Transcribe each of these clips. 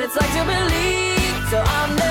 What it's like to believe. So I'm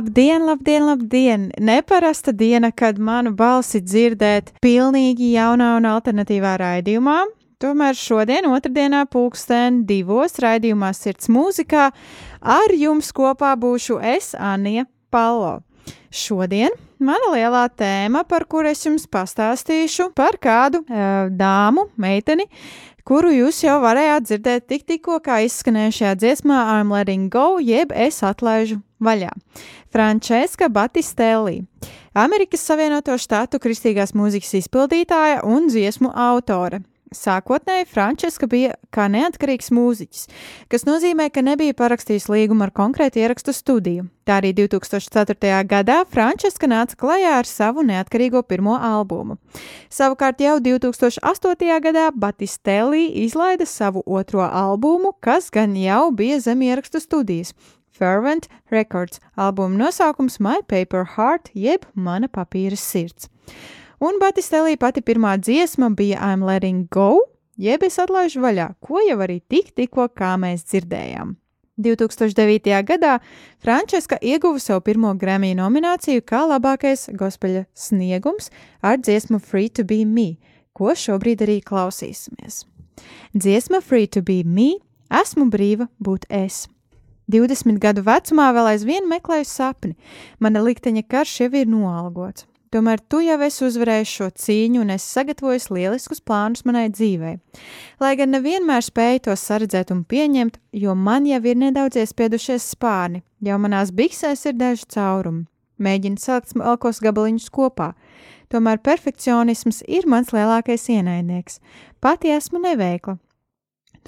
Labdien, labdien, labdien! Neparasta diena, kad manu balsi dzirdēt pilnīgi jaunā un alternatīvā raidījumā. Tomēr šodien, otrdienā, pulksten divos raidījumā Sirds mūzikā, ar jums kopā būšu es, Anija Palo. Šodien mana lielā tēma, par kuru es jums pastāstīšu, par kādu uh, dāmu, meiteni, kuru jūs jau varējāt dzirdēt tik tikko, kā izskanējušajā dziesmā I'm letting go, jeb es atlaižu vaļā. Frančiska Batistelli, Amerikas Savienoto Štātu kristīgās mūzikas izpildītāja un dziesmu autore. Sākotnēji Frančiska bija kā neatkarīgs mūziķis, kas nozīmē, ka nebija parakstījis līgumu ar konkrētu ierakstu studiju. Tā arī 2004. gadā Frančiska nāca klajā ar savu neatkarīgo pirmo albumu. Savukārt jau 2008. gadā Batistelli izlaida savu otro albumu, kas gan jau bija zem ierakstu studijas. Fervent Records albuma nosaukums My Paper Heart jeb Mana papīra sirds. Un Batistelī pati pirmā dziesma bija I'm Letting Go, jeb es atlaižu vaļā, ko jau arī tik tikko kā mēs dzirdējām. 2009. gadā Frančiska ieguva savu pirmo Grammy nomināciju kā labākais gospeļa sniegums ar dziesmu Free to be Me, ko šobrīd arī klausīsimies. Dziesma Free to be Me - esmu brīva būt es. 20 gadu vecumā vēl aizvien meklēju sapni. Mana likteņa karš jau ir noalgots. Tomēr tu jau esi uzvarējis šo cīņu un esi sagatavojis lieliskus plānus manai dzīvei. Lai gan nevienmēr spēju to saredzēt un pieņemt, jo man jau ir nedaudz iespiedušies spārni, jau manās biksēs ir daži caurumi. Mēģinu salikt smalkos gabaliņus kopā. Tomēr perfekcionisms ir mans lielākais ienaidnieks. Pati esmu neveikla.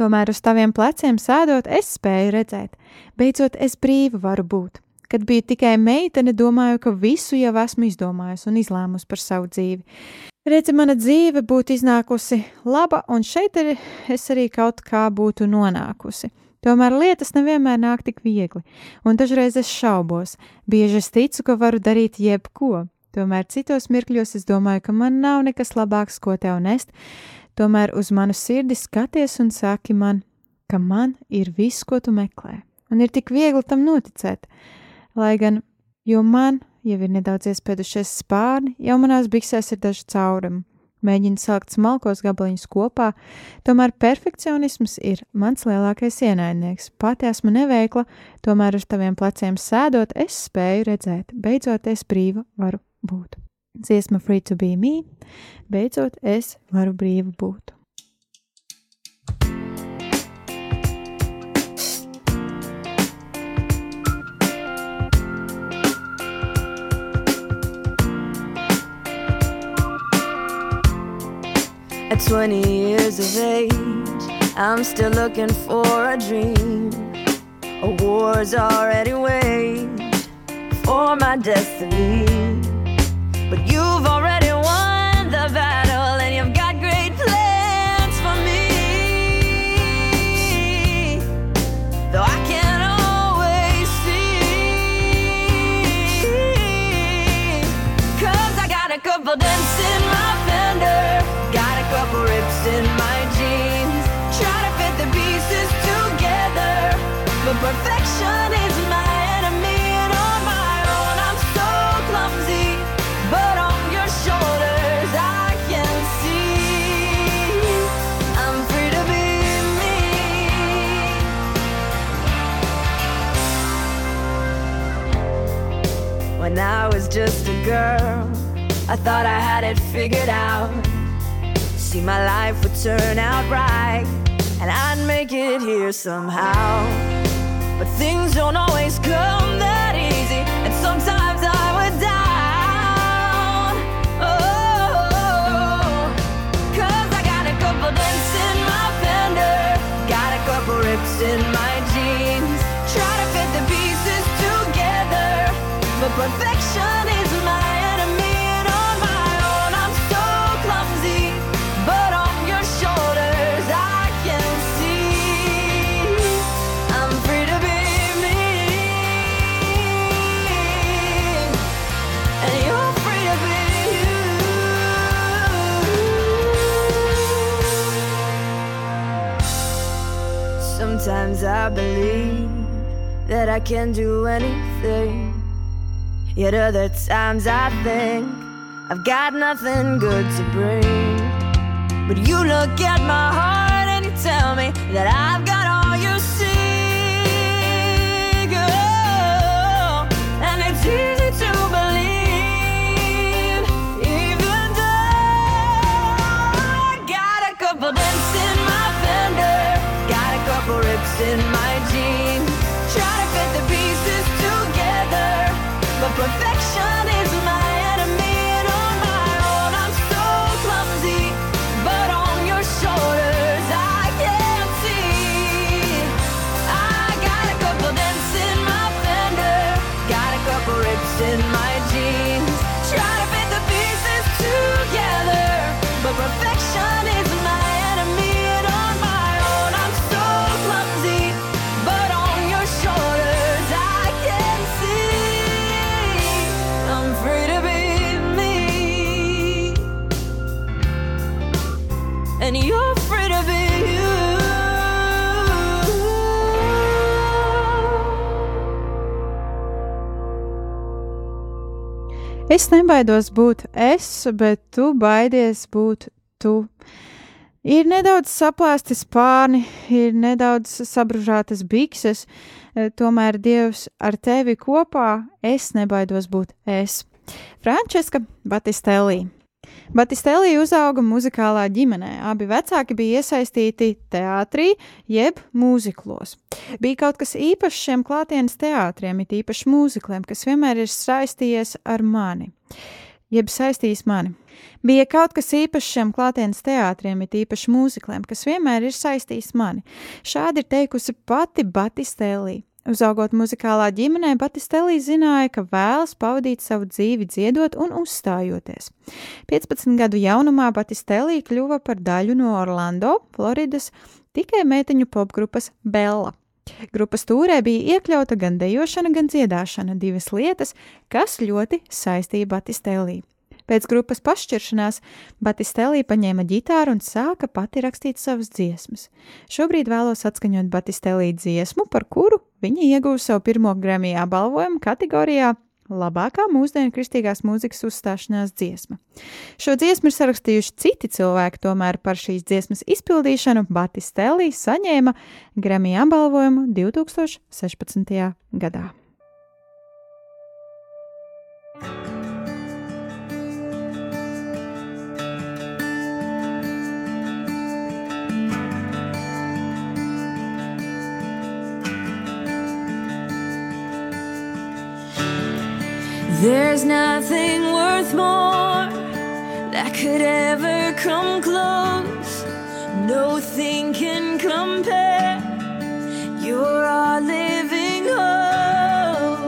Tomēr uz taviem pleciem sēdot, es spēju redzēt. Beidzot, es brīva varu būt. Kad biju tikai meitene, domāju, ka visu jau esmu izdomājusi un izlēmusi par savu dzīvi. Redzi, mana dzīve būtu iznākusi laba, un šeit ir es arī kaut kā būtu nonākusi. Tomēr lietas nevienmēr nāk tik viegli, un dažreiz es šaubos. Bieži es ticu, ka varu darīt jebko. Tomēr citos mirkļos es domāju, ka man nav nekas labāks, ko tev nest. Tomēr uz manu sirdi skaties un saki man, ka man ir viss, ko tu meklē. Un ir tik viegli tam noticēt lai gan, jo man jau ir nedaudz iespēdušies spārni, jau manās biksēs ir daži caurumi. Mēģinu salikt smalkos gabaliņus kopā, tomēr perfekcionisms ir mans lielākais ienaidnieks. Pati esmu neveikla, tomēr uz taviem pleciem sēdot, es spēju redzēt, beidzot es brīva varu būt. Dziesma Free to be me, beidzot es varu brīva būt. At 20 years of age, I'm still looking for a dream. A war's already waged for my destiny. But you've already won the battle and you've got great plans for me. Though I can't always see. Cause I got a couple dents in my fender, got a couple rips in my jeans. Try to fit the pieces together, but perfection just a girl, I thought I had it figured out. See, my life would turn out right, and I'd make it here somehow. But things don't always come that easy, and sometimes I would down. Oh, cause I got a couple dents in my fender, got a couple rips in my jeans. Try to fit the pieces together, but perfection can do anything. Yet other times I think I've got nothing good to bring. But you look at my heart and you tell me that I've got Es nebaidos būt es, bet tu baidies būt tu. Ir nedaudz saplāsti spārni, ir nedaudz sabružātas bikses, eh, tomēr Dievs ar tevi kopā es nebaidos būt es. Frančiska Batistellī. Batistellī uzauga muzikālā ģimenē. Abi vecāki bija iesaistīti teātrī, jeb mūziklos. Bija kaut kas īpašs šiem klātienes teātriem, it īpaši mūzikliem, kas vienmēr ir saistījies ar mani, jeb saistījis mani. Bija kaut kas īpašs šiem klātienes teātriem, it īpaši mūzikliem, kas vienmēr ir saistījis mani. Šādi ir teikusi pati Batistellī. Uzaugot muzikālā ģimenē, Batistellī zināja, ka vēlas pavadīt savu dzīvi dziedot un uzstājoties. 15 gadu jaunumā Batistellī kļuva par daļu no Orlando, Floridas, tikai meiteņu popgrupas Bella. Grupas tūrē bija iekļauta gan dejošana, gan dziedāšana, divas lietas, kas ļoti saistīja Batistellī. Pēc grupas pašķiršanās Batistellī paņēma ģitāru un sāka pati rakstīt savas dziesmas. Šobrīd vēlos atskaņot Batistellī dziesmu, par kuru viņa ieguva savu pirmo Grammy apbalvojumu kategorijā Labākā mūsdienu kristīgās mūzikas uzstāšanās dziesma. Šo dziesmu ir sarakstījuši citi cilvēki, tomēr par šīs dziesmas izpildīšanu Batistellī saņēma Grammy apbalvojumu 2016. gadā. There's nothing worth more that could ever come close. Nothing can compare. You're our living hope.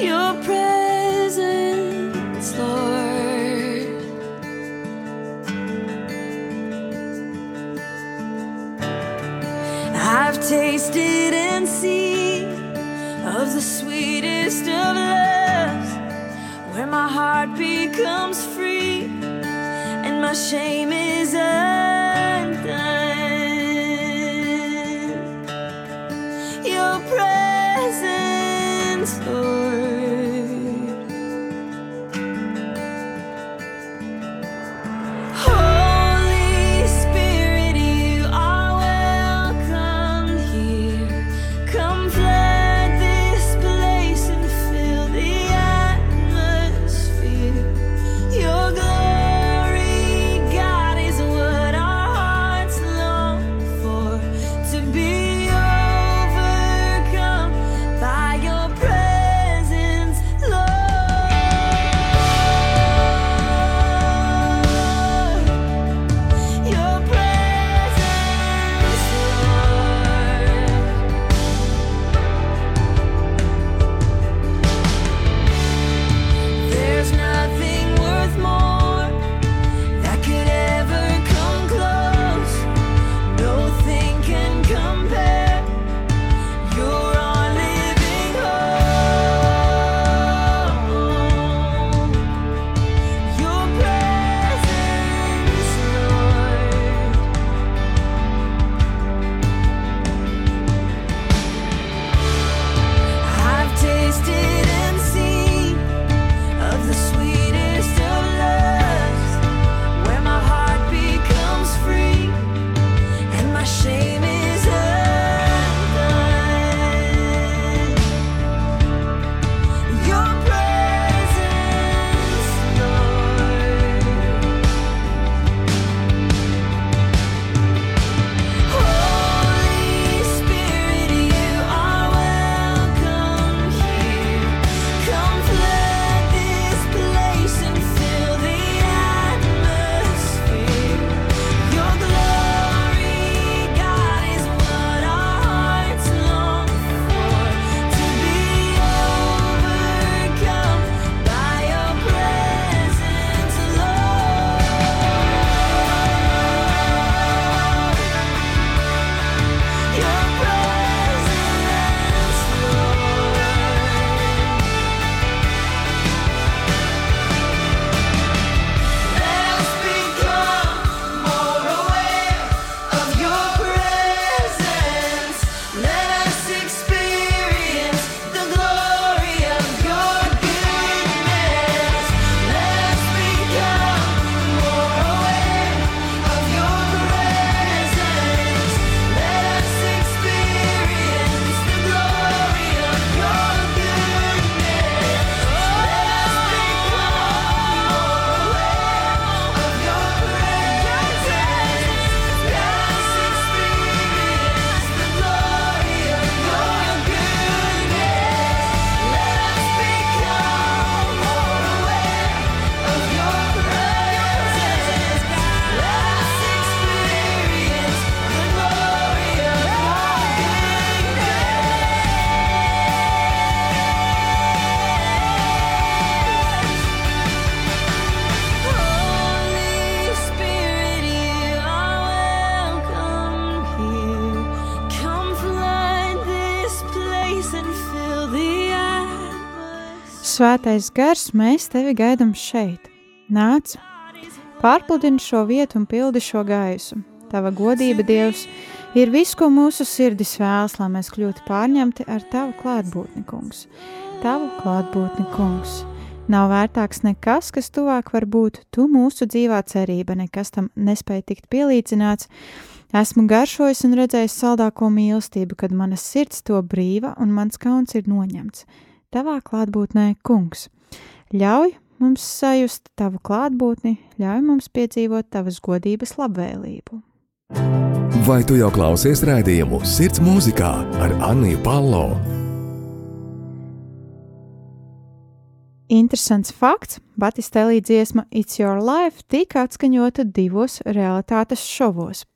Your presence, Lord. I've tasted and becomes free and my shame is svētais gars, mēs tevi gaidām šeit. Nāc, pārpludini šo vietu un pildi šo gaisu. Tava godība, Dievs, ir viss, ko mūsu sirdis vēlas, lai mēs kļūtu pārņemti ar tavu klātbūtni, kungs. Tavu klātbūtni, kungs. Nav vērtāks nekas, kas tuvāk var būt. Tu mūsu dzīvā cerība, nekas tam nespēja tikt pielīdzināts. Esmu garšojis un redzējis saldāko mīlestību, kad mana sirds to brīva un mans kauns ir noņemts. Tavā klātbūtnē, kungs, ļauj mums sajust tavu klātbūtni, ļauj mums piedzīvot tavas godības labvēlību. Vai tu jau klausies rādījumu Sirds mūzikā ar Anniju Palo? Interesants fakts - Batistelī dziesma It's Your Life tika atskaņota divos realitātes šovos.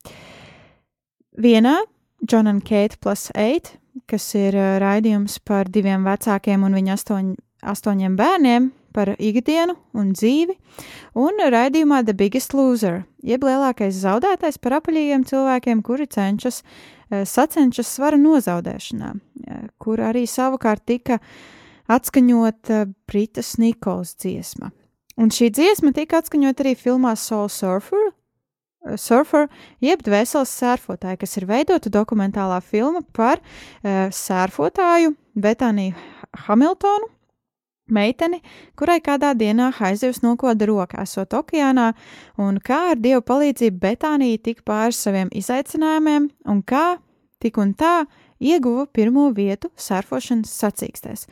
Vienā John and Kate plus 8, kas ir ā, raidījums par diviem vecākiem un viņa astoņ, astoņiem bērniem, par ikdienu un dzīvi, un raidījumā The Biggest Loser, jeb lielākais zaudētājs par apaļīgiem cilvēkiem, kuri cenšas, eh, sacenšas svara nozaudēšanā, eh, kur arī savukārt tika atskaņota Britas Nikols dziesma. Un šī dziesma tika atskaņota arī filmā Soul Surfer, eh, Surfer, jeb dvēseles sērfotāja, kas ir veidota dokumentālā filma par uh, sērfotāju Betāniju Hamiltonu, meiteni, kurai kādā dienā aizjūs nokoda roka, esot okeānā, un kā ar dievu palīdzību Betānija tika pāri saviem izaicinājumiem, un kā tik un tā ieguva pirmo vietu surfošanas sacīkstēs.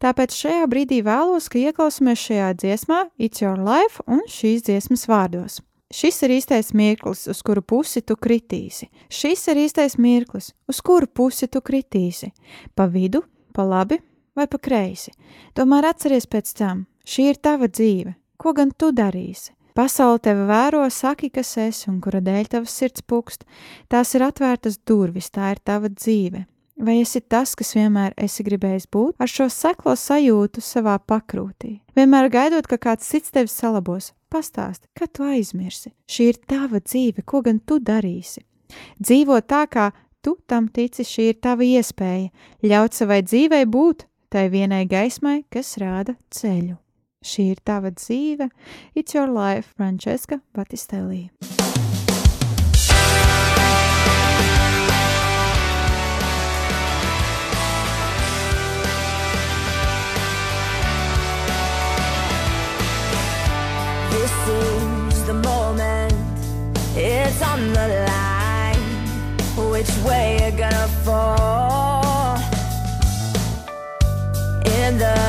Tāpēc šajā brīdī vēlos, ka ieklausāmies šajā dziesmā It's Your Life un šīs dziesmas vārdos. Šis ir īstais mirklis, uz kuru pusi tu kritīsi. Šis ir īstais mirklis, uz kuru pusi tu kritīsi. Pa vidu, pa labi vai pa kreisi. Tomēr atceries pēc tam, šī ir tava dzīve. Ko gan tu darīsi? Pasaule tevi vēro, saki, kas esi un kura dēļ tavs sirds pukst. Tās ir atvērtas durvis, tā ir tava dzīve. Vai esi tas, kas vienmēr esi gribējis būt, ar šo seklo sajūtu savā pakrūtī? Vienmēr gaidot, ka kāds cits tevi salabos, pastāsti, kad tu aizmirsi. Šī ir tava dzīve, ko gan tu darīsi? Dzīvo tā, kā tu tam tici, šī ir tava iespēja, ļaut savai dzīvei būt tai vienai gaismai, kas rāda ceļu. Šī ir tava dzīve, It's Your Life, Frančiska Batistellī. Is the moment, it's on the line. Which way you gonna fall? In the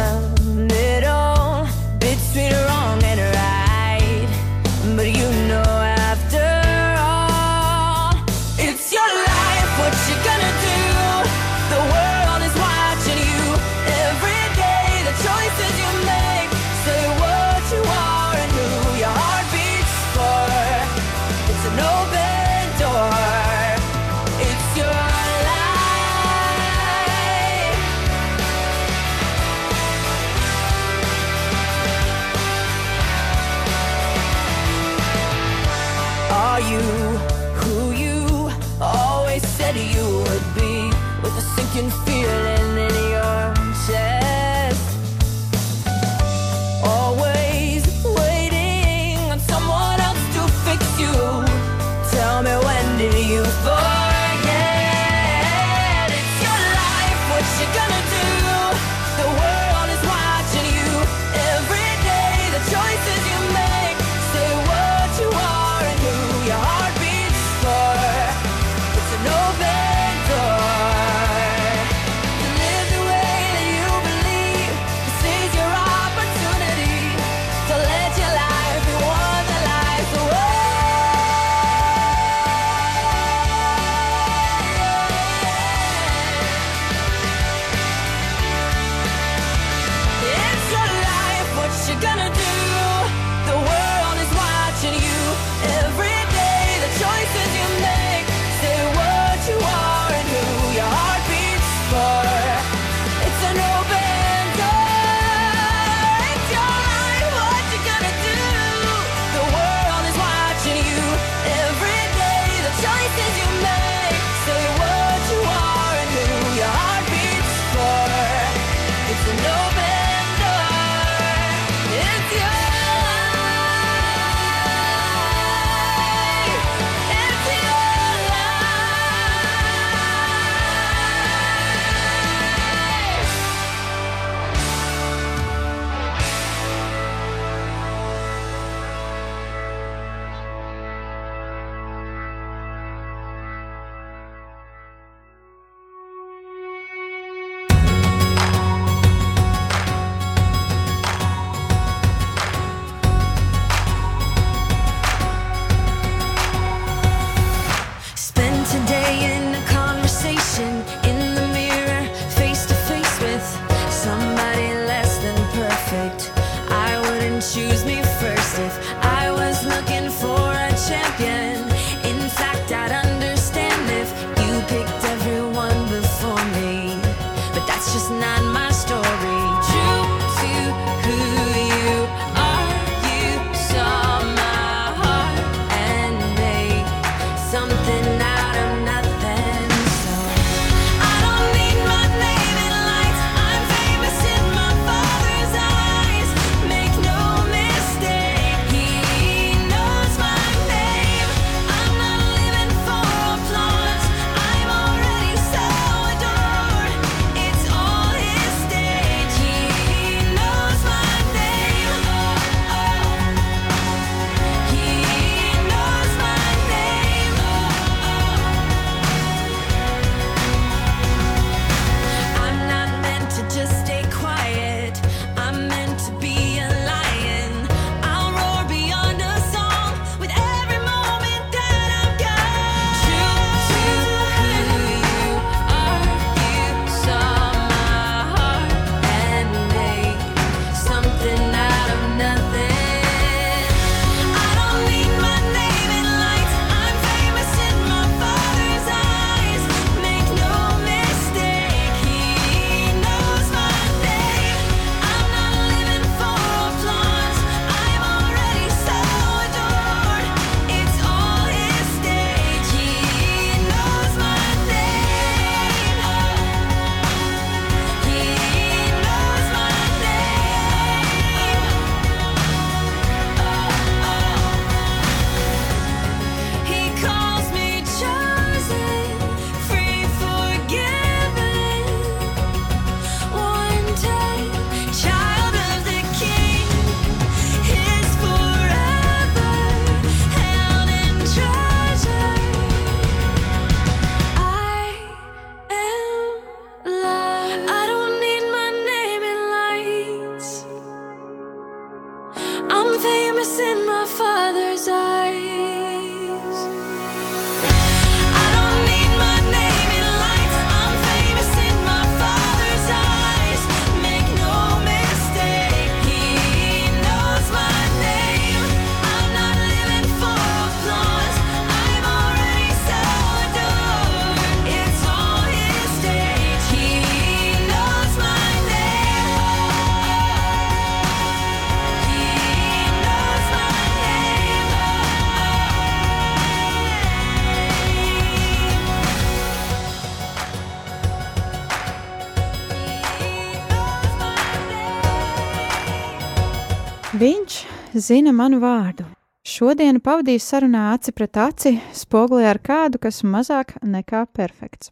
zina manu vārdu. Šodienu pavadīju sarunā aci pret aci, spogulī ar kādu, kas mazāk nekā perfekts.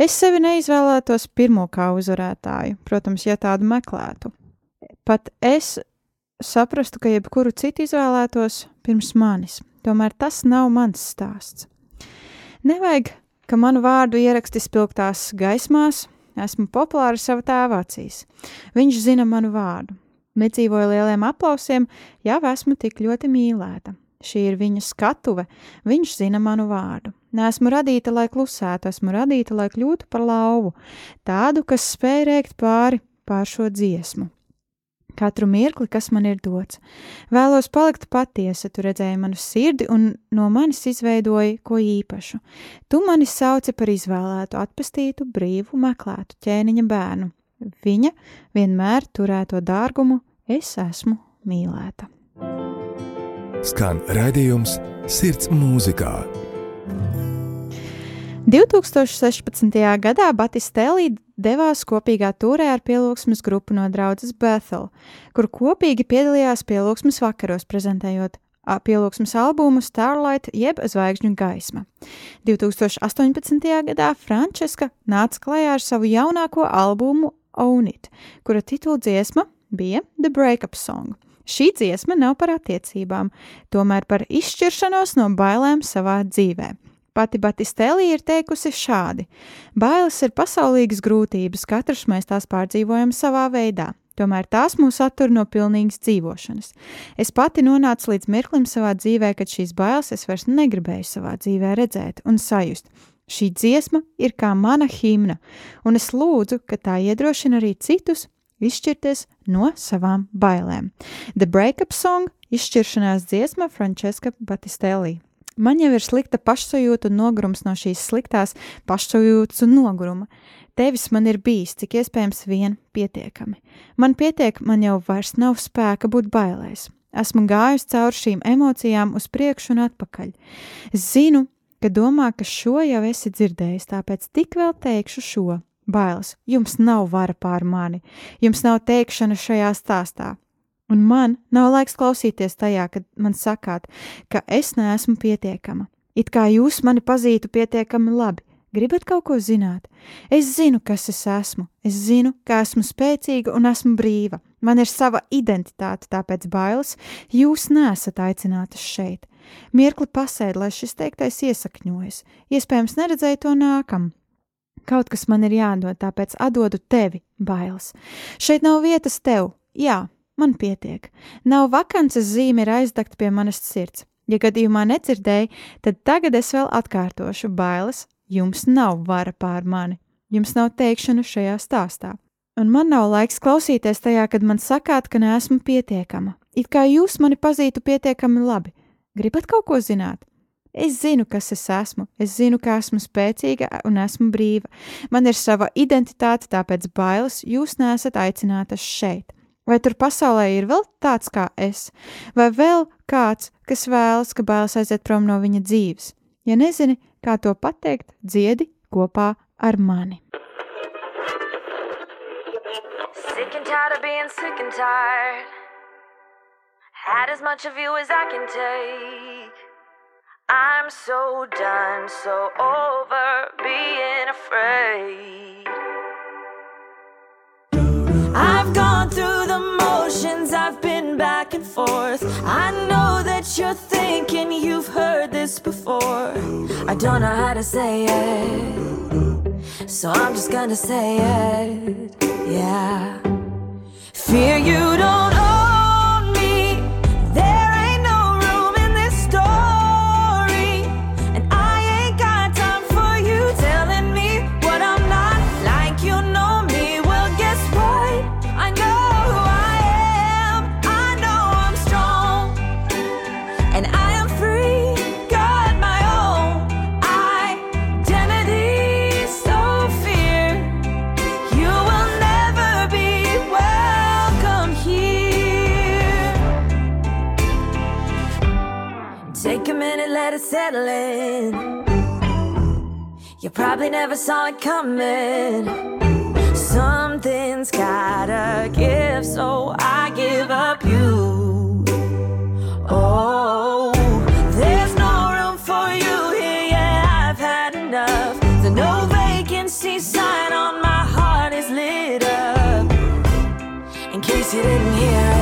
Es sevi neizvēlētos pirmo kā uzvarētāju, protams, ja tādu meklētu. Pat es saprastu, ka jebkuru citu izvēlētos pirms manis, tomēr tas nav mans stāsts. Nevajag, ka manu vārdu ieraksti spilgtās gaismās, esmu populāra sava tēva acīs. Viņš zina manu vārdu. Nedzīvoju lieliem aplausiem, jau esmu tik ļoti mīlēta. Šī ir viņa skatuve, viņš zina manu vārdu. Nesmu radīta, lai klusētu, esmu radīta, lai kļūtu par lauvu, tādu, kas spēj rēkt pāri pār šo dziesmu. Katru mirkli, kas man ir dots, vēlos palikt patiesa, tu redzēji manu sirdi un no manis izveidoji ko īpašu. Tu mani sauci par izvēlētu, atpestītu, brīvu, meklētu ķēniņa bērnu. Viņa vienmēr turēto dārgumu, es esmu mīlēta. Skan raidījums Sirds mūzikā. 2016. gadā Batistēlī devās kopīgā turē ar pielūgsmes grupu no draudzes Bethel, kur kopīgi piedalījās pielūgsmes vakaros, prezentējot pielūgsmes albumu Starlight jeb Zvaigžņu gaisma. 2018. gadā Frančiska nāca klajā ar savu jaunāko albumu Own It, kura titula dziesma bija The Breakup Song. Šī dziesma nav par attiecībām, tomēr par izšķiršanos no bailēm savā dzīvē. Pati Batistēlī ir teikusi šādi: Bailes ir pasaulīgas grūtības, katrs mēs tās pārdzīvojam savā veidā. Tomēr tās mūs attur no pilnīgas dzīvošanas. Es pati nonācu līdz mirklim savā dzīvē, kad šīs bailes es vairs negribēju savā dzīvē redzēt un sajust. Šī dziesma ir kā mana himna, un es lūdzu, ka tā iedrošina arī citus izšķirties no savām bailēm. The Breakup Song - izšķiršanās dziesma Frančiska Batistellī. Man jau ir slikta pašsajūta un nogurums no šīs sliktās pašsajūtas un noguruma. Tevis man ir bijis, cik iespējams, vien pietiekami. Man pietiek, man jau vairs nav spēka būt bailēs. Esmu gājusi cauri šīm emocijām uz priekšu un atpakaļ. Zinu, ka domā, ka šo jau esi dzirdējis, tāpēc tik vēl teikšu šo. Bailes, jums nav vara pār mani, jums nav teikšana šajā stāstā. Un man nav laiks klausīties tajā, kad man sakāt, ka es neesmu pietiekama. It kā jūs mani pazītu pietiekami labi, gribat kaut ko zināt. Es zinu, kas es esmu, es zinu, ka esmu spēcīga un esmu brīva. Man ir sava identitāte, tāpēc bailes jūs nesat aicinātas šeit. Mirkli pasēd, lai šis teiktais iesakņojas. Iespējams, neredzēju to nākam. Kaut kas man ir jādod, tāpēc atdodu tevi, bailes. Šeit nav vietas tev, jā, man pietiek. Nav vakances zīme ir aizdakt pie manas sirds. Ja gadījumā nedzirdēji, tad tagad es vēl atkārtošu bailes. Jums nav vara pār mani, jums nav teikšana šajā stāstā. Un man nav laiks klausīties tajā, kad man sakāt, ka neesmu pietiekama. It kā jūs mani pazītu pietiekami labi. Gribat kaut ko zināt? Es zinu, kas es esmu. Es zinu, ka esmu spēcīga un esmu brīva. Man ir sava identitāte, tāpēc bailes jūs nesat aicinātas šeit. Vai tur pasaulē ir vēl tāds kā es, vai vēl kāds, kas vēlas, ka bailes aiziet prom no viņa dzīves? Ja nezini, kā to pateikt, dziedi kopā ar mani. Sick and tired of being sick and tired. Had as much of you as I can take. I'm so done, so over being afraid. Back and forth. I know that you're thinking you've heard this before. I don't know how to say it, so I'm just gonna say it. Yeah. Fear you don't a minute, let it settle in. You probably never saw it coming. Something's gotta give, so I give up you. Oh, there's no room for you here. Yeah, I've had enough. The no vacancy sign on my heart is lit up. In case you didn't hear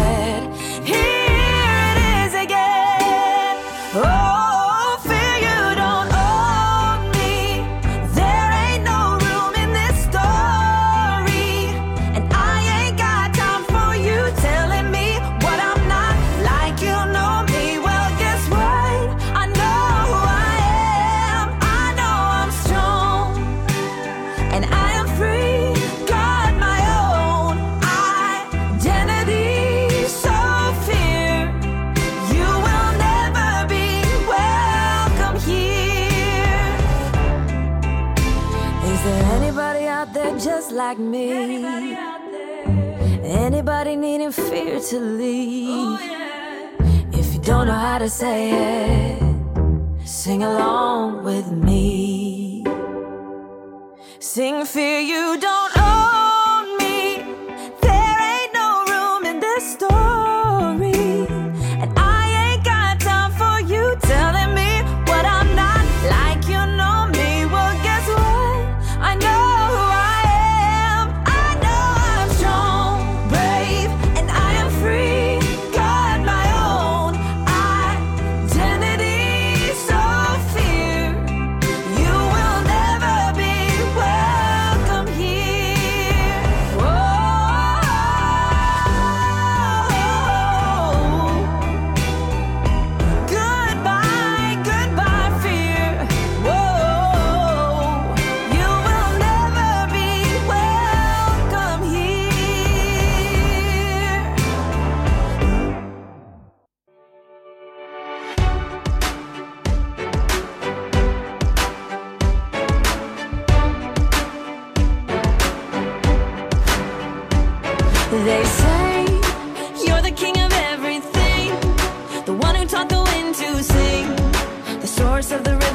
like me? Anybody needing fear to leave? If you don't know how to say it, sing along with me. Sing fear you don't own the source of the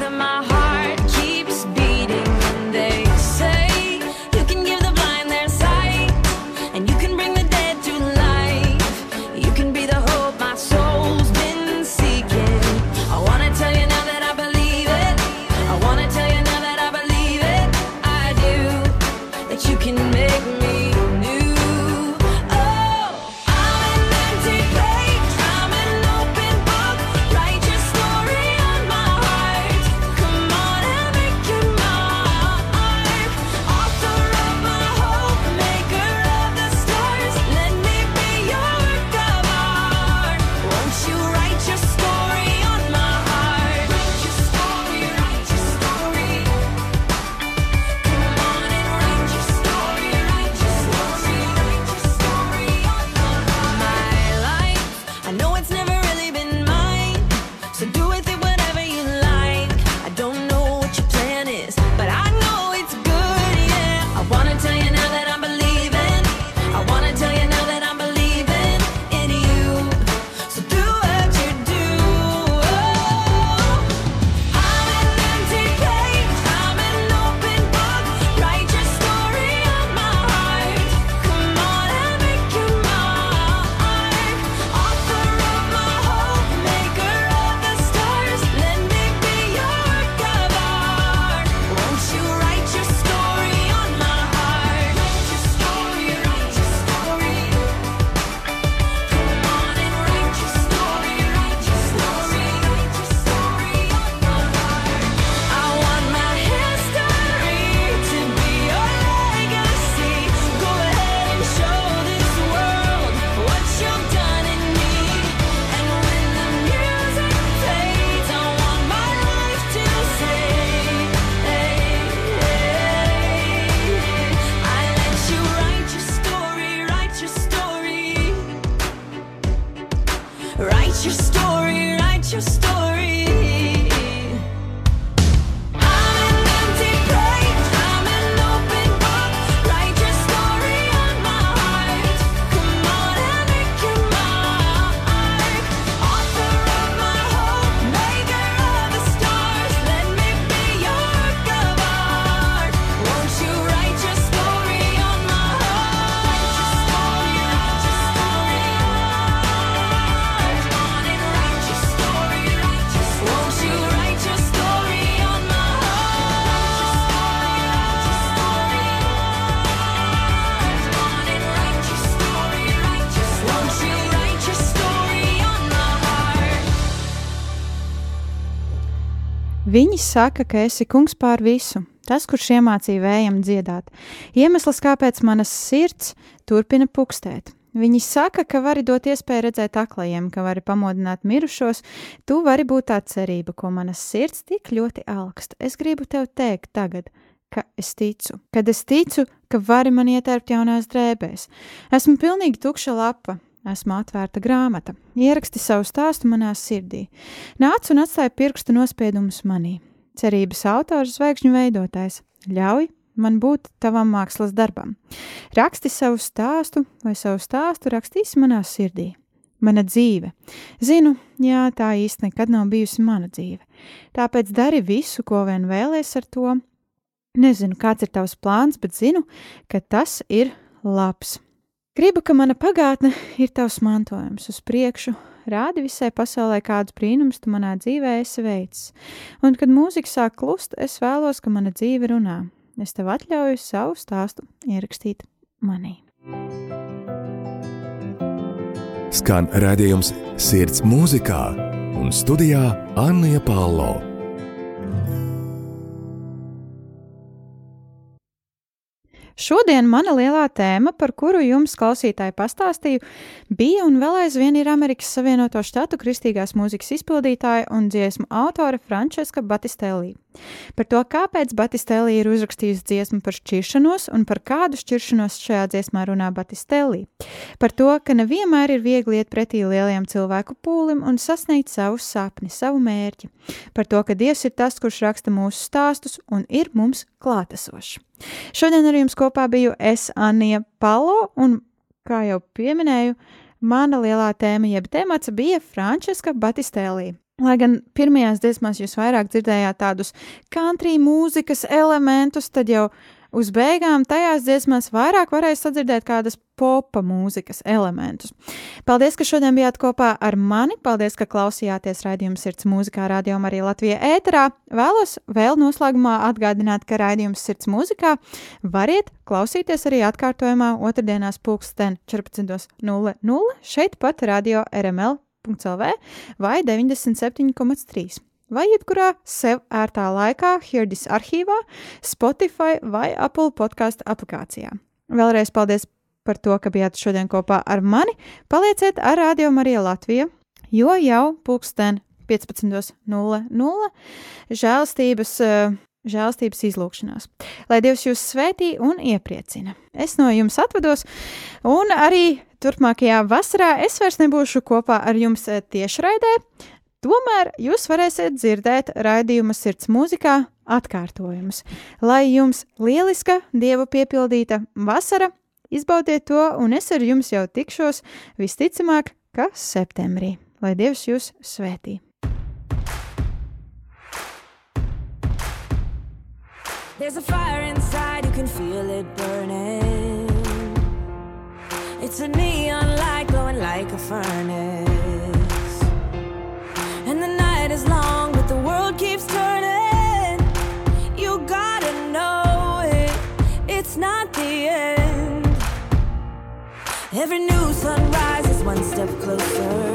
Viņi saka, ka esi kungs pār visu, tas, kurš iemācīja vējam dziedāt. Iemesls, kāpēc manas sirds turpina pukstēt. Viņi saka, ka vari dot iespēju redzēt aklajiem, ka vari pamodināt mirušos. Tu vari būt tā cerība, ko manas sirds tik ļoti augsta. Es gribu tev teikt tagad, ka es ticu, kad es ticu, ka vari man ietērpt jaunās drēbēs. Esmu pilnīgi tukša lapa, esmu atvērta grāmata. Ieraksti savu stāstu manā sirdī. Nāc un atstāj pirkstu nospiedumus manī. Cerības autors, zvaigžņu veidotājs, ļauj man būt tavam mākslas darbam. Raksti savu stāstu, vai savu stāstu rakstīsi manā sirdī. Mana dzīve. Zinu, jā, tā īsti nekad nav bijusi mana dzīve. Tāpēc dari visu, ko vien vēlies ar to. Nezinu, kāds ir tavs plāns, bet zinu, ka tas ir labs. Gribu, ka mana pagātne ir tavs mantojums uz priekšu, rādi visai pasaulē, kādus brīnumus tu manā dzīvē esi veicis. Un, kad mūzika sāk klust, es vēlos, ka mana dzīve runā. Es tev atļauju savu stāstu ierakstīt manī. Skan redzējums Sirds mūzikā un studijā Anna Palo. Šodien mana lielā tēma, par kuru jums klausītāji pastāstīju, bija un vēl aizvien ir Amerikas Savienoto Štatu kristīgās mūzikas izpildītāja un dziesmu autore Frančiska Batistellī. Par to, kāpēc Batistellī ir uzrakstījusi dziesmu par šķiršanos un par kādu šķiršanos šajā dziesmā runā Batistellī. Par to, ka nevienmēr ir viegli iet pretī lielajam cilvēku pūlim un sasniegt savu sapni, savu mērķi. Par to, ka Dievs ir tas, kurš raksta mūsu stāstus un ir mums klātesošs. Šodien ar jums kopā biju es, Anija Palo, un kā jau pieminēju, mana lielā tēma, jeb temats bija Frančiska Batistēlī. Lai gan pirmajās dziesmās jūs vairāk dzirdējāt tādus country mūzikas elementus, tad jau uz beigām tajās dziesmās vairāk varēja sadzirdēt kādas popa mūzikas elementus. Paldies, ka šodien bijāt kopā ar mani. Paldies, ka klausījāties raidījuma sirds mūzikā, radio arī Latvijā ēterā. Vēlos vēl noslēgumā atgādināt, ka raidījums sirds mūzikā variet klausīties arī atkārtojumā otrdienās pulksten 14.00 šeit pat radio RML CELV vai 97,3 vai jebkurā sev ērtā laikā Hirdis arhīvā, Spotify vai Apple podkāstu aplikācijā. Vēlreiz paldies par to, ka bijāt šodien kopā ar mani. Palieciet ar Radio Mariju Latviju, jo jau pulksten 15.00 žēlstības, eh, žēlstības izlūkšanās. Lai Dievs jūs svētī un iepriecina. Es no jums atvados, un arī turpmākajā vasarā es vairs nebūšu kopā ar jums eh, tiešraidē. Tomēr jūs varēsiet dzirdēt raidījuma sirds mūzikā atkārtojumus. Lai jums lieliska, dieva piepildīta vasara, izbaudiet to, un es ar jums jau tikšos visticamāk, ka septembrī. Lai Dievs jūs svētī! There's a fire inside, you can feel it burning. It's a neon light glowing like a furnace. And the night is long, but the world keeps turning. You gotta know it, it's not the end. Every new sunrise is one step closer.